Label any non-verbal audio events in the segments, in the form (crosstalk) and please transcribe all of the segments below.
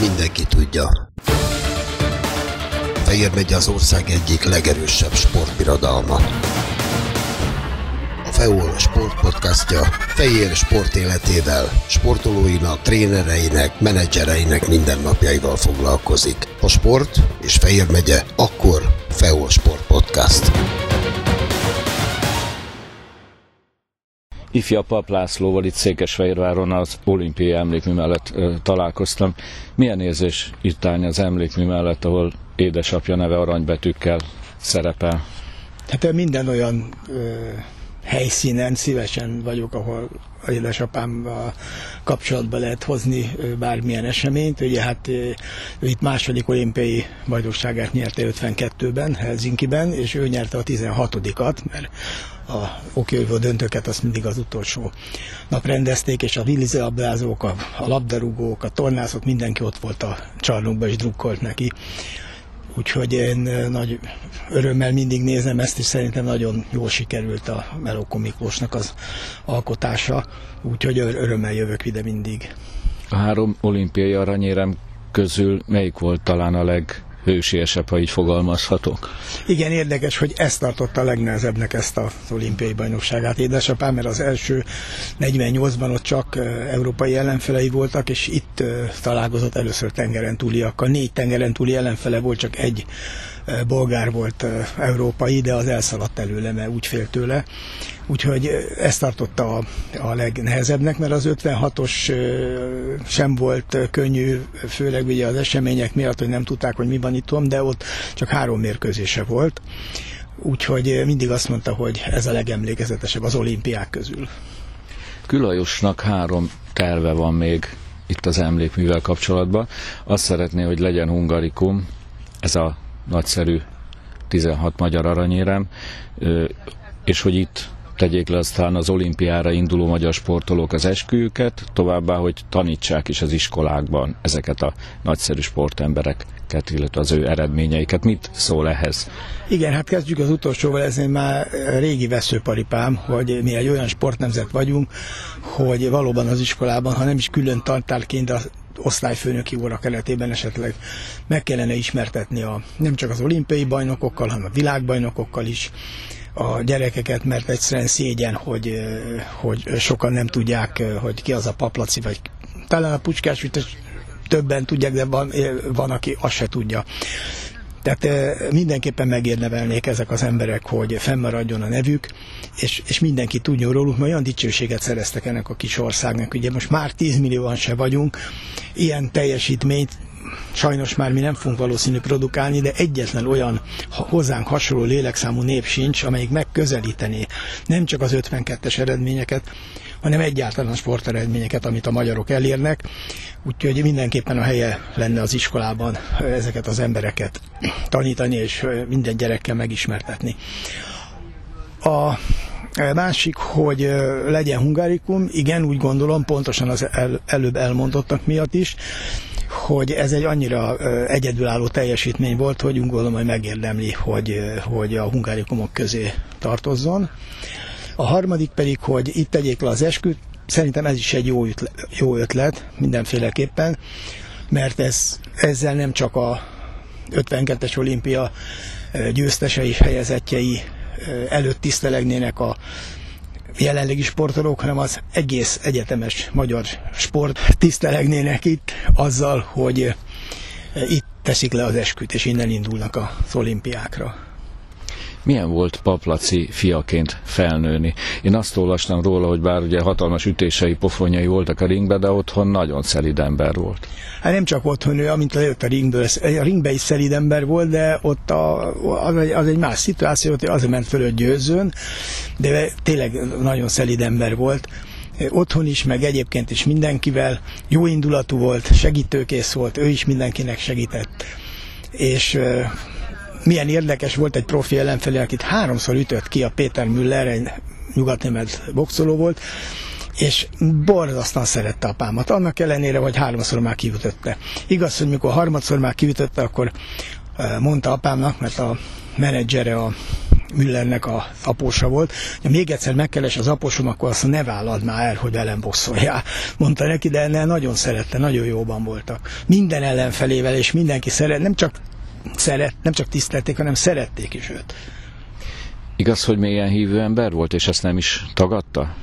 mindenki tudja. Fejér megye az ország egyik legerősebb sportbirodalma. A FEOL sportpodcastja Fejér sport életével, sportolóinak, trénereinek, menedzsereinek mindennapjaival foglalkozik. A sport és Fejér megye akkor FEOL Sport Podcast. Ifja Pap Lászlóval itt Székesfehérváron az olimpiai emlékmű mellett ö, találkoztam. Milyen érzés itt állni az emlékmű mellett, ahol édesapja neve aranybetűkkel szerepel? Hát minden olyan ö, helyszínen szívesen vagyok, ahol a édesapámmal kapcsolatba lehet hozni bármilyen eseményt. Ugye hát ő itt második olimpiai bajnokságát nyerte 52-ben, Helsinki-ben, és ő nyerte a 16-at, mert a okióvó döntőket azt mindig az utolsó nap rendezték, és a vízilabdázók, a, a labdarúgók, a tornászok, mindenki ott volt a csarnokban és drukkolt neki. Úgyhogy én nagy örömmel mindig nézem ezt, és szerintem nagyon jól sikerült a Melóko az alkotása, úgyhogy örömmel jövök ide mindig. A három olimpiai aranyérem közül melyik volt talán a leg hősiesebb, ha így fogalmazhatok. Igen, érdekes, hogy ezt tartotta a legnehezebbnek ezt az olimpiai bajnokságát édesapám, mert az első 48-ban ott csak európai ellenfelei voltak, és itt találkozott először tengeren túliakkal. Négy tengeren túli ellenfele volt, csak egy bolgár volt európai, de az elszaladt előle, mert úgy fél tőle. Úgyhogy ezt tartotta a, a legnehezebbnek, mert az 56-os sem volt könnyű, főleg ugye az események miatt, hogy nem tudták, hogy mi van itt, de ott csak három mérkőzése volt. Úgyhogy mindig azt mondta, hogy ez a legemlékezetesebb az olimpiák közül. Külajosnak három terve van még itt az emlékművel kapcsolatban. Azt szeretné, hogy legyen hungarikum, ez a nagyszerű 16 magyar aranyérem, és hogy itt tegyék le aztán az olimpiára induló magyar sportolók az esküjüket, továbbá, hogy tanítsák is az iskolákban ezeket a nagyszerű sportembereket, illetve az ő eredményeiket. Mit szól ehhez? Igen, hát kezdjük az utolsóval, ez már régi veszőparipám, hogy mi egy olyan sportnemzet vagyunk, hogy valóban az iskolában, ha nem is külön tantárként, osztályfőnöki óra keretében esetleg meg kellene ismertetni a, nem csak az olimpiai bajnokokkal, hanem a világbajnokokkal is a gyerekeket, mert egyszerűen szégyen, hogy, hogy sokan nem tudják, hogy ki az a paplaci, vagy talán a pucskás többen tudják, de van, van, aki azt se tudja. Tehát mindenképpen megérnevelnék ezek az emberek, hogy fennmaradjon a nevük, és, és mindenki tudjon róluk, mert olyan dicsőséget szereztek ennek a kis országnak. Ugye most már 10 millióan se vagyunk, ilyen teljesítményt sajnos már mi nem fogunk valószínű produkálni, de egyetlen olyan hozzánk hasonló lélekszámú nép sincs, amelyik megközelítené nem csak az 52-es eredményeket, hanem egyáltalán sporteredményeket, amit a magyarok elérnek. Úgyhogy mindenképpen a helye lenne az iskolában ezeket az embereket tanítani, és minden gyerekkel megismertetni. A másik, hogy legyen hungárikum, igen, úgy gondolom, pontosan az el, előbb elmondottak miatt is, hogy ez egy annyira egyedülálló teljesítmény volt, hogy gondolom, hogy megérdemli, hogy, hogy a hungárikumok közé tartozzon. A harmadik pedig, hogy itt tegyék le az esküt, szerintem ez is egy jó ötlet, jó ötlet mindenféleképpen, mert ez, ezzel nem csak a 52-es olimpia győztesei, helyezettjei előtt tisztelegnének a jelenlegi sportolók, hanem az egész egyetemes magyar sport tisztelegnének itt azzal, hogy itt teszik le az esküt, és innen indulnak az olimpiákra. Milyen volt Paplaci fiaként felnőni? Én azt olvastam róla, hogy bár ugye hatalmas ütései, pofonyai voltak a ringbe, de otthon nagyon szelid ember volt. Hát nem csak otthon ő, amint lejött a ringből, a ringbe is szelid ember volt, de ott a, az, egy, az egy más szituáció, hogy azért ment fölött győzőn, de tényleg nagyon szelid ember volt otthon is, meg egyébként is mindenkivel, jó indulatú volt, segítőkész volt, ő is mindenkinek segített. És milyen érdekes volt egy profi ellenfelé, akit háromszor ütött ki a Péter Müller, egy nyugatnémet boxoló volt, és borzasztóan szerette apámat, annak ellenére, hogy háromszor már kiütötte. Igaz, hogy mikor harmadszor már kiütötte, akkor mondta apámnak, mert a menedzsere a Müllernek a apósa volt. Ha még egyszer megkeres az apósom, akkor azt ne vállad már el, hogy velem bosszoljál. Mondta neki, de ne, nagyon szerette, nagyon jóban voltak. Minden ellenfelével, és mindenki szeret, nem csak szeret, nem csak tisztelték, hanem szerették is őt. Igaz, hogy mélyen hívő ember volt, és ezt nem is tagadta?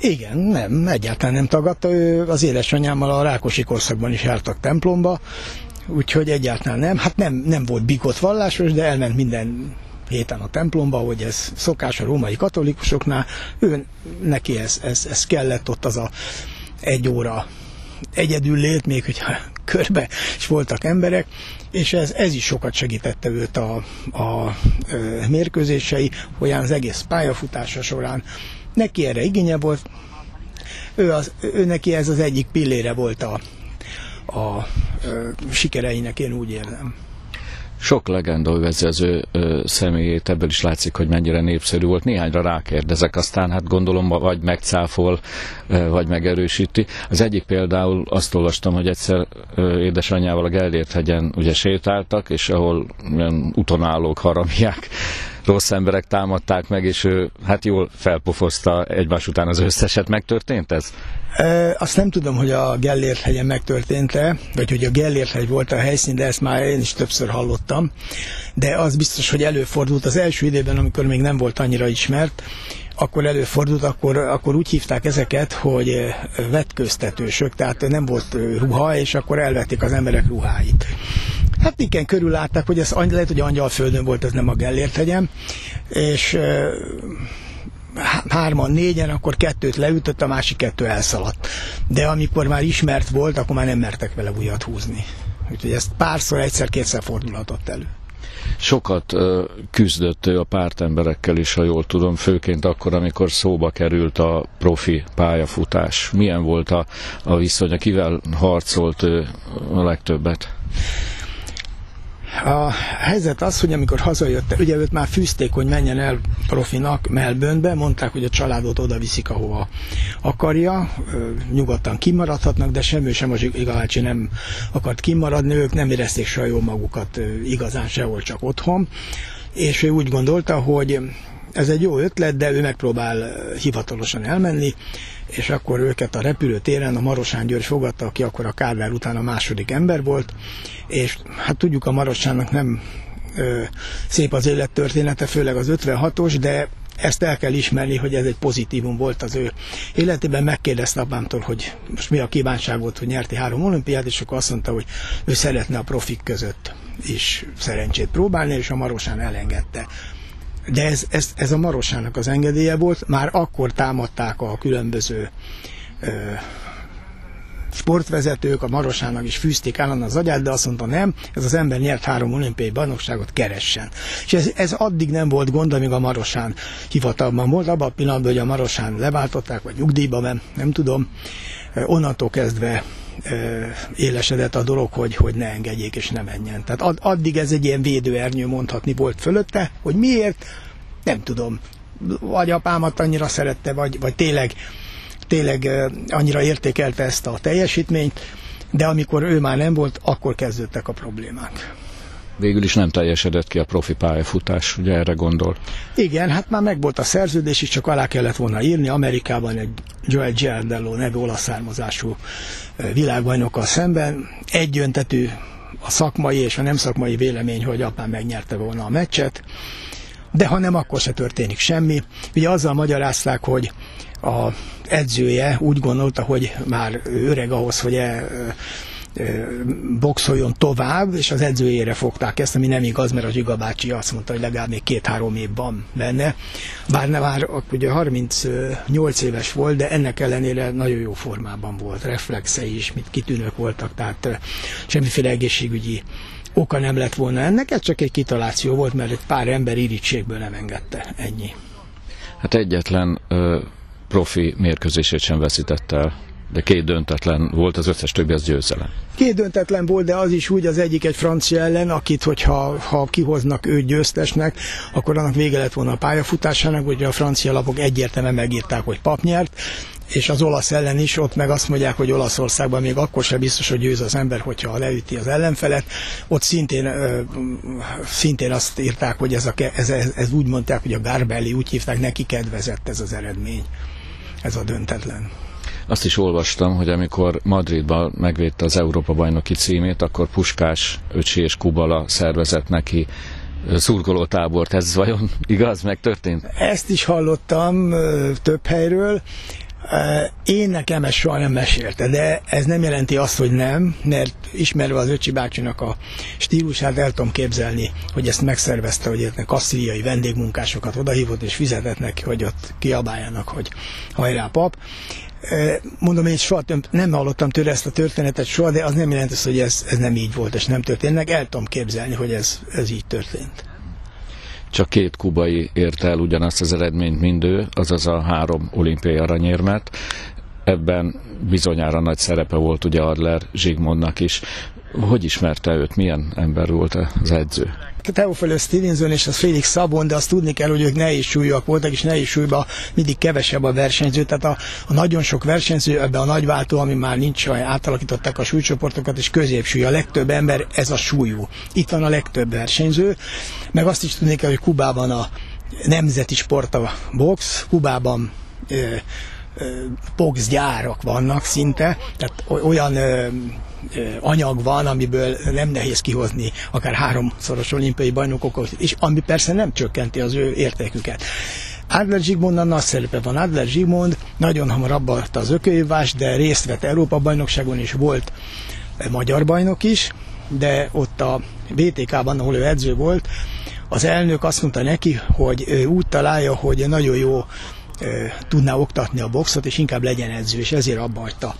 Igen, nem, egyáltalán nem tagadta. Ő az édesanyámmal a Rákosi korszakban is jártak templomba, úgyhogy egyáltalán nem. Hát nem, nem volt bikott vallásos, de elment minden héten a templomba, hogy ez szokás a római katolikusoknál. Ő neki ez, ez, ez kellett ott az a egy óra egyedül lét, még hogyha körbe is voltak emberek, és ez, ez is sokat segítette őt a, a, a mérkőzései, olyan az egész pályafutása során. Neki erre igénye volt, ő, az, ő neki ez az egyik pillére volt a, a, a sikereinek, én úgy érzem. Sok legenda övezi az ő ö, személyét, ebből is látszik, hogy mennyire népszerű volt. Néhányra rákérdezek, aztán hát gondolom vagy megcáfol, ö, vagy megerősíti. Az egyik például azt olvastam, hogy egyszer ö, édesanyjával a Gellért hegyen ugye sétáltak, és ahol olyan utonállók haramiák rossz emberek támadták meg, és ő hát jól felpofozta egymás után az összeset. Megtörtént ez? E, azt nem tudom, hogy a Gellért hegyen megtörtént-e, vagy hogy a Gellért hegy volt a helyszín, de ezt már én is többször hallottam. De az biztos, hogy előfordult az első időben, amikor még nem volt annyira ismert, akkor előfordult, akkor, akkor úgy hívták ezeket, hogy vetköztetősök, tehát nem volt ruha, és akkor elvették az emberek ruháit. Hát igen, körül látták, hogy ez lehet, hogy Angyalföldön volt, ez nem a Gellért hegyem, és hárman, négyen, akkor kettőt leütött, a másik kettő elszaladt. De amikor már ismert volt, akkor már nem mertek vele újat húzni. Úgyhogy ezt párszor, egyszer-kétszer fordulhatott elő. Sokat küzdött ő a pártemberekkel is, ha jól tudom, főként akkor, amikor szóba került a profi pályafutás. Milyen volt a, a viszony, kivel harcolt ő a legtöbbet? A helyzet az, hogy amikor hazajött, ugye őt már fűzték, hogy menjen el profinak Melbournebe, mondták, hogy a családot oda viszik, ahova akarja, nyugodtan kimaradhatnak, de semmi sem az Igalácsi nem akart kimaradni, ők nem érezték se jól magukat igazán sehol, csak otthon, és ő úgy gondolta, hogy ez egy jó ötlet, de ő megpróbál hivatalosan elmenni, és akkor őket a repülőtéren a Marosán György fogadta, aki akkor a Kádár után a második ember volt, és hát tudjuk a Marosánnak nem ö, szép az élettörténete, főleg az 56-os, de ezt el kell ismerni, hogy ez egy pozitívum volt az ő életében. Megkérdezte apámtól, hogy most mi a kívánság volt, hogy nyerti három olimpiát, és akkor azt mondta, hogy ő szeretne a profik között is szerencsét próbálni, és a Marosán elengedte. De ez, ez, ez a Marosának az engedélye volt, már akkor támadták a különböző ö, sportvezetők, a Marosának is fűzték állandóan az agyát, de azt mondta nem, ez az ember nyert három olimpiai bajnokságot, keressen. És ez, ez addig nem volt gond, amíg a Marosán hivatalban volt, abban a pillanatban, hogy a Marosán leváltották, vagy nyugdíjba ment, nem tudom, onnantól kezdve élesedett a dolog, hogy, hogy ne engedjék és ne menjen. Tehát ad, addig ez egy ilyen védőernyő mondhatni volt fölötte, hogy miért, nem tudom. Vagy apámat annyira szerette, vagy, vagy tényleg, tényleg annyira értékelte ezt a teljesítményt, de amikor ő már nem volt, akkor kezdődtek a problémák végül is nem teljesedett ki a profi pályafutás, ugye erre gondol? Igen, hát már megvolt a szerződés is, csak alá kellett volna írni. Amerikában egy Joel Giardello nevű olasz származású világbajnokkal szemben. Egyöntetű a szakmai és a nem szakmai vélemény, hogy apám megnyerte volna a meccset, de ha nem, akkor se történik semmi. Ugye azzal magyarázták, hogy a edzője úgy gondolta, hogy már öreg ahhoz, hogy e, boxoljon tovább, és az edzőjére fogták ezt, ami nem igaz, mert a Zsiga bácsi azt mondta, hogy legalább még két-három év van benne. Bár nem már ugye 38 éves volt, de ennek ellenére nagyon jó formában volt, reflexei is, mit kitűnők voltak, tehát semmiféle egészségügyi oka nem lett volna ennek, ez csak egy kitaláció volt, mert egy pár ember irítségből nem engedte, ennyi. Hát egyetlen ö, profi mérkőzését sem veszített el de két döntetlen volt, az összes többi az győzelem. Két döntetlen volt, de az is úgy az egyik egy francia ellen, akit, hogyha ha kihoznak őt győztesnek, akkor annak vége lett volna a pályafutásának, hogy a francia lapok egyértelműen megírták, hogy pap nyert. és az olasz ellen is, ott meg azt mondják, hogy Olaszországban még akkor sem biztos, hogy győz az ember, hogyha leüti az ellenfelet. Ott szintén, szintén azt írták, hogy ez, a, ez, ez, ez úgy mondták, hogy a Garbelli, úgy hívták, neki kedvezett ez az eredmény, ez a döntetlen. Azt is olvastam, hogy amikor Madridban megvédte az Európa bajnoki címét, akkor Puskás, Öcsi és Kubala szervezett neki szurkoló tábort. Ez vajon (laughs) igaz, meg történt? Ezt is hallottam több helyről. Én nekem ezt soha nem mesélte, de ez nem jelenti azt, hogy nem, mert ismerve az Öcsi bácsinak a stílusát el tudom képzelni, hogy ezt megszervezte, hogy a kasszíriai vendégmunkásokat odahívott és fizetett neki, hogy ott kiabáljanak, hogy hajrá pap. Mondom, én soha nem hallottam tőle ezt a történetet soha, de az nem jelenti hogy ez, ez nem így volt, és nem történt meg. El tudom képzelni, hogy ez, ez így történt. Csak két kubai érte el ugyanazt az eredményt mindő, azaz a három olimpiai aranyérmet. Ebben bizonyára nagy szerepe volt ugye Adler Zsigmondnak is. Hogy ismerte őt? Milyen ember volt az edző? Teofilö Stevenson és az Félix Szabon, de azt tudni kell, hogy ők nehéz súlyúak voltak, és nehéz súlyban mindig kevesebb a versenyző. Tehát a, a nagyon sok versenyző, ebbe a nagyváltó, ami már nincs, átalakították a súlycsoportokat, és középsúly. A legtöbb ember ez a súlyú. Itt van a legtöbb versenyző. Meg azt is tudni kell, hogy Kubában a nemzeti sport a box, Kubában boxgyárak vannak szinte, tehát olyan ö, ö, anyag van, amiből nem nehéz kihozni akár háromszoros olimpiai bajnokokat, és ami persze nem csökkenti az ő értéküket. Adler Zsigmondnak nagy szerepe van. Adler Zsigmond nagyon hamar abba az ökőívás, de részt vett Európa bajnokságon is volt magyar bajnok is, de ott a BTK-ban, ahol ő edző volt, az elnök azt mondta neki, hogy ő úgy találja, hogy nagyon jó tudná oktatni a boxot, és inkább legyen edző, és ezért abba hagyta.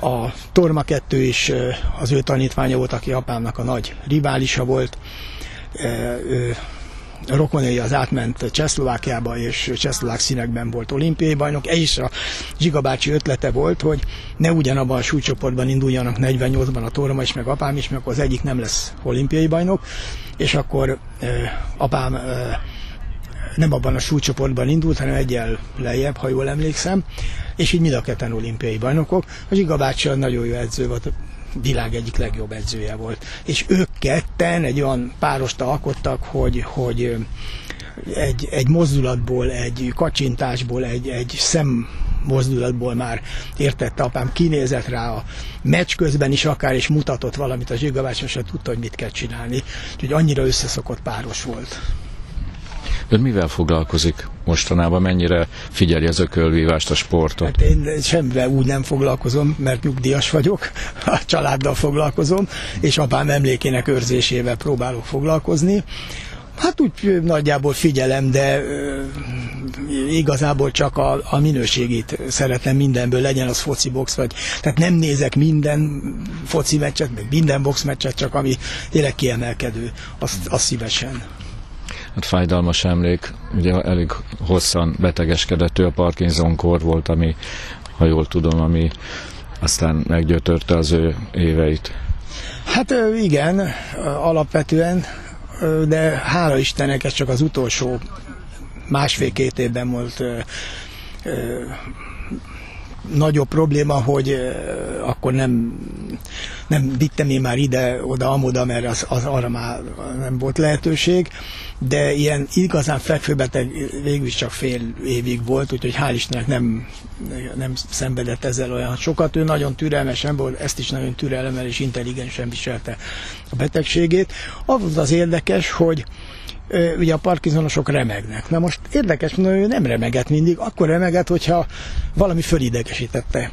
A Torma 2 is az ő tanítványa volt, aki apámnak a nagy riválisa volt. Ő rokonai az átment Csehszlovákiába, és Csehszlovák színekben volt olimpiai bajnok. Ez is a Zsiga bácsi ötlete volt, hogy ne ugyanabban a súlycsoportban induljanak 48-ban a Torma is, meg apám is, mert akkor az egyik nem lesz olimpiai bajnok, és akkor apám nem abban a súlycsoportban indult, hanem egyel lejjebb, ha jól emlékszem, és így mind a ketten olimpiai bajnokok. A Zsiga bácsi nagyon jó edző volt, világ egyik legjobb edzője volt. És ők ketten egy olyan párost alkottak, hogy, hogy egy, egy mozdulatból, egy kacsintásból, egy, egy szem mozdulatból már értette apám, kinézett rá a meccs közben is akár, és mutatott valamit a zsigabács, se tudta, hogy mit kell csinálni. Úgyhogy annyira összeszokott páros volt. Ön mivel foglalkozik mostanában? Mennyire figyeli az ökölvívást, a sportot? Hát én semmivel úgy nem foglalkozom, mert nyugdíjas vagyok, (laughs) a családdal foglalkozom, és apám emlékének őrzésével próbálok foglalkozni. Hát úgy nagyjából figyelem, de igazából csak a, a minőségét szeretem mindenből, legyen az foci box, vagy tehát nem nézek minden foci meccset, meg minden box meccset, csak ami tényleg kiemelkedő, azt, azt szívesen hát fájdalmas emlék, ugye elég hosszan betegeskedett, ő a Parkinson-kor volt, ami, ha jól tudom, ami aztán meggyötörte az ő éveit. Hát igen, alapvetően, de hála Istennek ez csak az utolsó másfél-két évben volt nagyobb probléma, hogy akkor nem, nem vittem én már ide, oda, amoda, mert az, az arra már nem volt lehetőség, de ilyen igazán fekvőbeteg végül is csak fél évig volt, úgyhogy hál' Istennek nem, nem szenvedett ezzel olyan sokat. Ő nagyon türelmes ember volt, ezt is nagyon türelemmel és intelligensen viselte a betegségét. Az az érdekes, hogy ugye a parkinsonosok remegnek. Na most érdekes mondani, hogy nem remegett mindig, akkor remegett, hogyha valami fölidegesítette.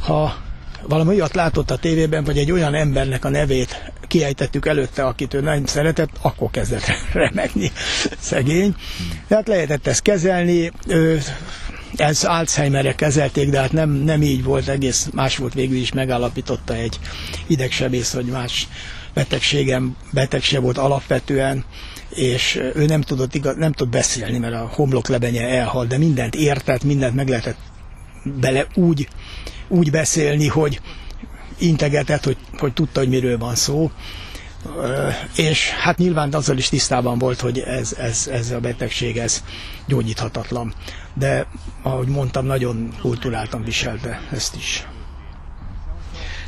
Ha valami olyat látott a tévében, vagy egy olyan embernek a nevét kiejtettük előtte, akit ő nem szeretett, akkor kezdett (laughs) remegni. Szegény. Tehát lehetett ezt kezelni, ez Alzheimerre kezelték, de hát nem, nem így volt, egész más volt végül is megállapította egy idegsebész, hogy más betegségem, betegség volt alapvetően, és ő nem tudott, igaz, nem tudott beszélni, mert a homloklebenye elhalt, de mindent értett, mindent meg lehetett bele úgy, úgy beszélni, hogy integetett, hogy, hogy tudta, hogy miről van szó. és hát nyilván azzal is tisztában volt, hogy ez, ez, ez a betegség, ez gyógyíthatatlan. De, ahogy mondtam, nagyon kulturáltan viselte ezt is.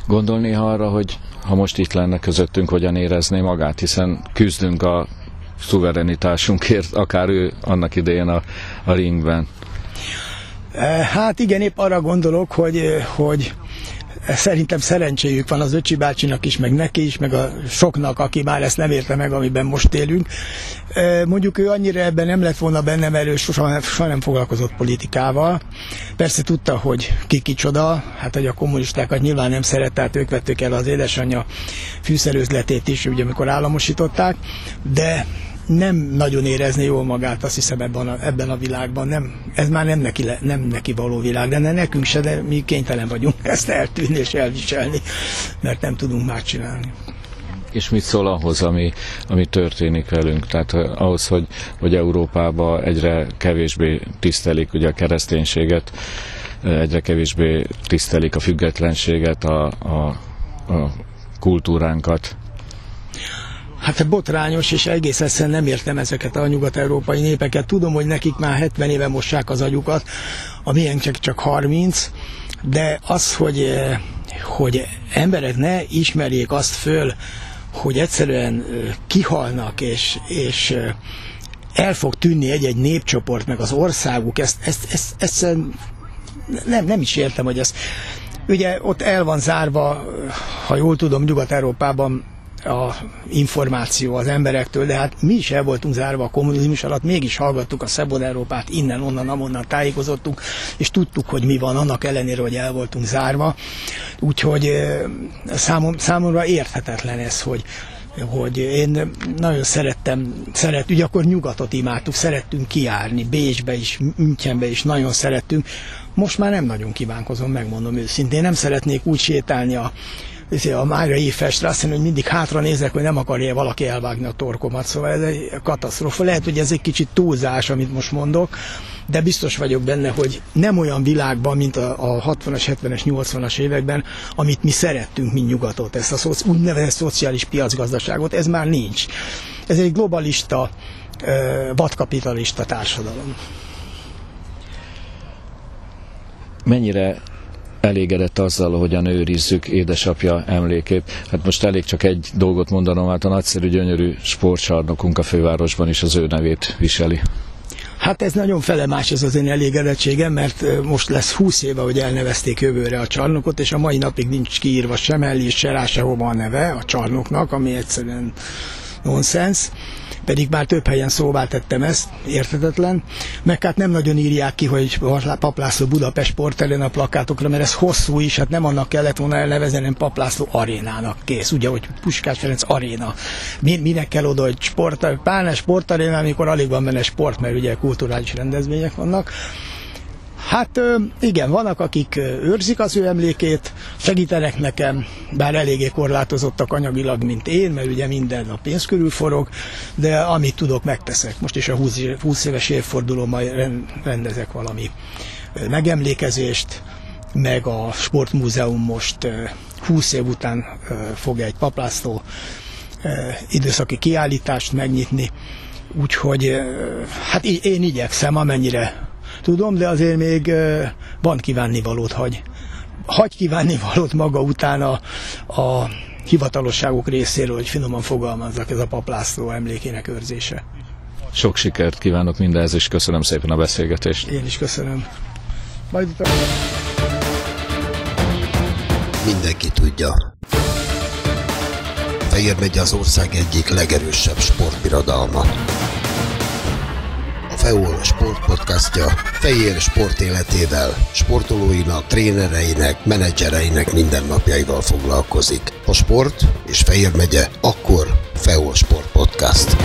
Gondolni arra, hogy ha most itt lenne közöttünk, hogyan érezné magát, hiszen küzdünk a szuverenitásunkért, akár ő annak idején a, a ringben. Hát igen, épp arra gondolok, hogy, hogy szerintem szerencséjük van az öcsi bácsinak is, meg neki is, meg a soknak, aki már ezt nem érte meg, amiben most élünk. Mondjuk ő annyira ebben nem lett volna benne, mert ő soha, soha nem foglalkozott politikával. Persze tudta, hogy ki kicsoda, hát hogy a kommunistákat nyilván nem szeret, tehát ők vették el az édesanyja fűszerőzletét is, ugye amikor államosították, de nem nagyon érezni jól magát, azt hiszem ebben a, ebben a világban. Nem, ez már nem neki, nem neki való világ, de nekünk se, de mi kénytelen vagyunk (laughs) ezt eltűnni és elviselni, mert nem tudunk már csinálni és mit szól ahhoz, ami, ami történik velünk? Tehát ahhoz, hogy, hogy Európában egyre kevésbé tisztelik ugye a kereszténységet, egyre kevésbé tisztelik a függetlenséget, a, a, a kultúránkat. Hát botrányos, és egész egyszerűen nem értem ezeket a nyugat-európai népeket. Tudom, hogy nekik már 70 éve mossák az agyukat, a milyen csak, csak 30, de az, hogy, eh, hogy emberek ne ismerjék azt föl, hogy egyszerűen eh, kihalnak, és, és eh, el fog tűnni egy-egy népcsoport, meg az országuk, ezt, ezt, ezt, ezt nem, nem is értem, hogy ez Ugye ott el van zárva, ha jól tudom, Nyugat-Európában a információ az emberektől, de hát mi is el voltunk zárva a kommunizmus alatt, mégis hallgattuk a Szabad Európát, innen, onnan, amonnan tájékozottunk, és tudtuk, hogy mi van, annak ellenére, hogy el voltunk zárva. Úgyhogy számom, számomra érthetetlen ez, hogy hogy én nagyon szerettem, szeret, ugye akkor nyugatot imádtuk, szerettünk kiárni, Bécsbe is, Münchenbe is nagyon szerettünk. Most már nem nagyon kívánkozom, megmondom őszintén. Nem szeretnék úgy sétálni a a Mária Strassen, hogy mindig hátra nézek, hogy nem akarja valaki elvágni a torkomat. Szóval ez egy katasztrófa. Lehet, hogy ez egy kicsit túlzás, amit most mondok, de biztos vagyok benne, hogy nem olyan világban, mint a, a 60-as, 70-es, 80-as években, amit mi szerettünk, mint nyugatot, ezt a szoci, úgynevezett szociális piacgazdaságot, ez már nincs. Ez egy globalista, vadkapitalista társadalom. Mennyire elégedett azzal, hogyan őrizzük édesapja emlékét. Hát most elég csak egy dolgot mondanom, hát a nagyszerű, gyönyörű sportcsarnokunk a fővárosban is az ő nevét viseli. Hát ez nagyon felemás ez az én elégedettségem, mert most lesz 20 éve, hogy elnevezték jövőre a csarnokot, és a mai napig nincs kiírva sem elé, se rá, sehova a neve a csarnoknak, ami egyszerűen nonsens pedig már több helyen szóvá tettem ezt, értetetlen. Meg hát nem nagyon írják ki, hogy Paplászló Budapest sportterén a plakátokra, mert ez hosszú is, hát nem annak kellett volna elnevezni, hanem Paplászló arénának kész, ugye, hogy Puskás Ferenc aréna. Mi, minek kell oda, hogy sport, pláne sportaréna, amikor alig van benne sport, mert ugye kulturális rendezvények vannak. Hát igen, vannak, akik őrzik az ő emlékét, segítenek nekem, bár eléggé korlátozottak anyagilag, mint én, mert ugye minden a pénz körül forog, de amit tudok, megteszek. Most is a 20 éves majd rendezek valami megemlékezést, meg a Sportmúzeum most 20 év után fog egy paplászló időszaki kiállítást megnyitni, úgyhogy hát én igyekszem, amennyire tudom, de azért még van kívánnivalót hagy. Hagy kívánnivalót maga után a, a hivatalosságok részéről, hogy finoman fogalmazzak, ez a paplászló emlékének őrzése. Sok sikert kívánok mindez, és köszönöm szépen a beszélgetést. Én is köszönöm. Majd utána... Mindenki tudja. Fejér megy az ország egyik legerősebb sportbirodalma. FEOL sportpodcastja Fejér sportéletével, sportolóinak, trénereinek, menedzsereinek mindennapjaival foglalkozik. A sport és Fejér megye, akkor FEOL Sport Podcast.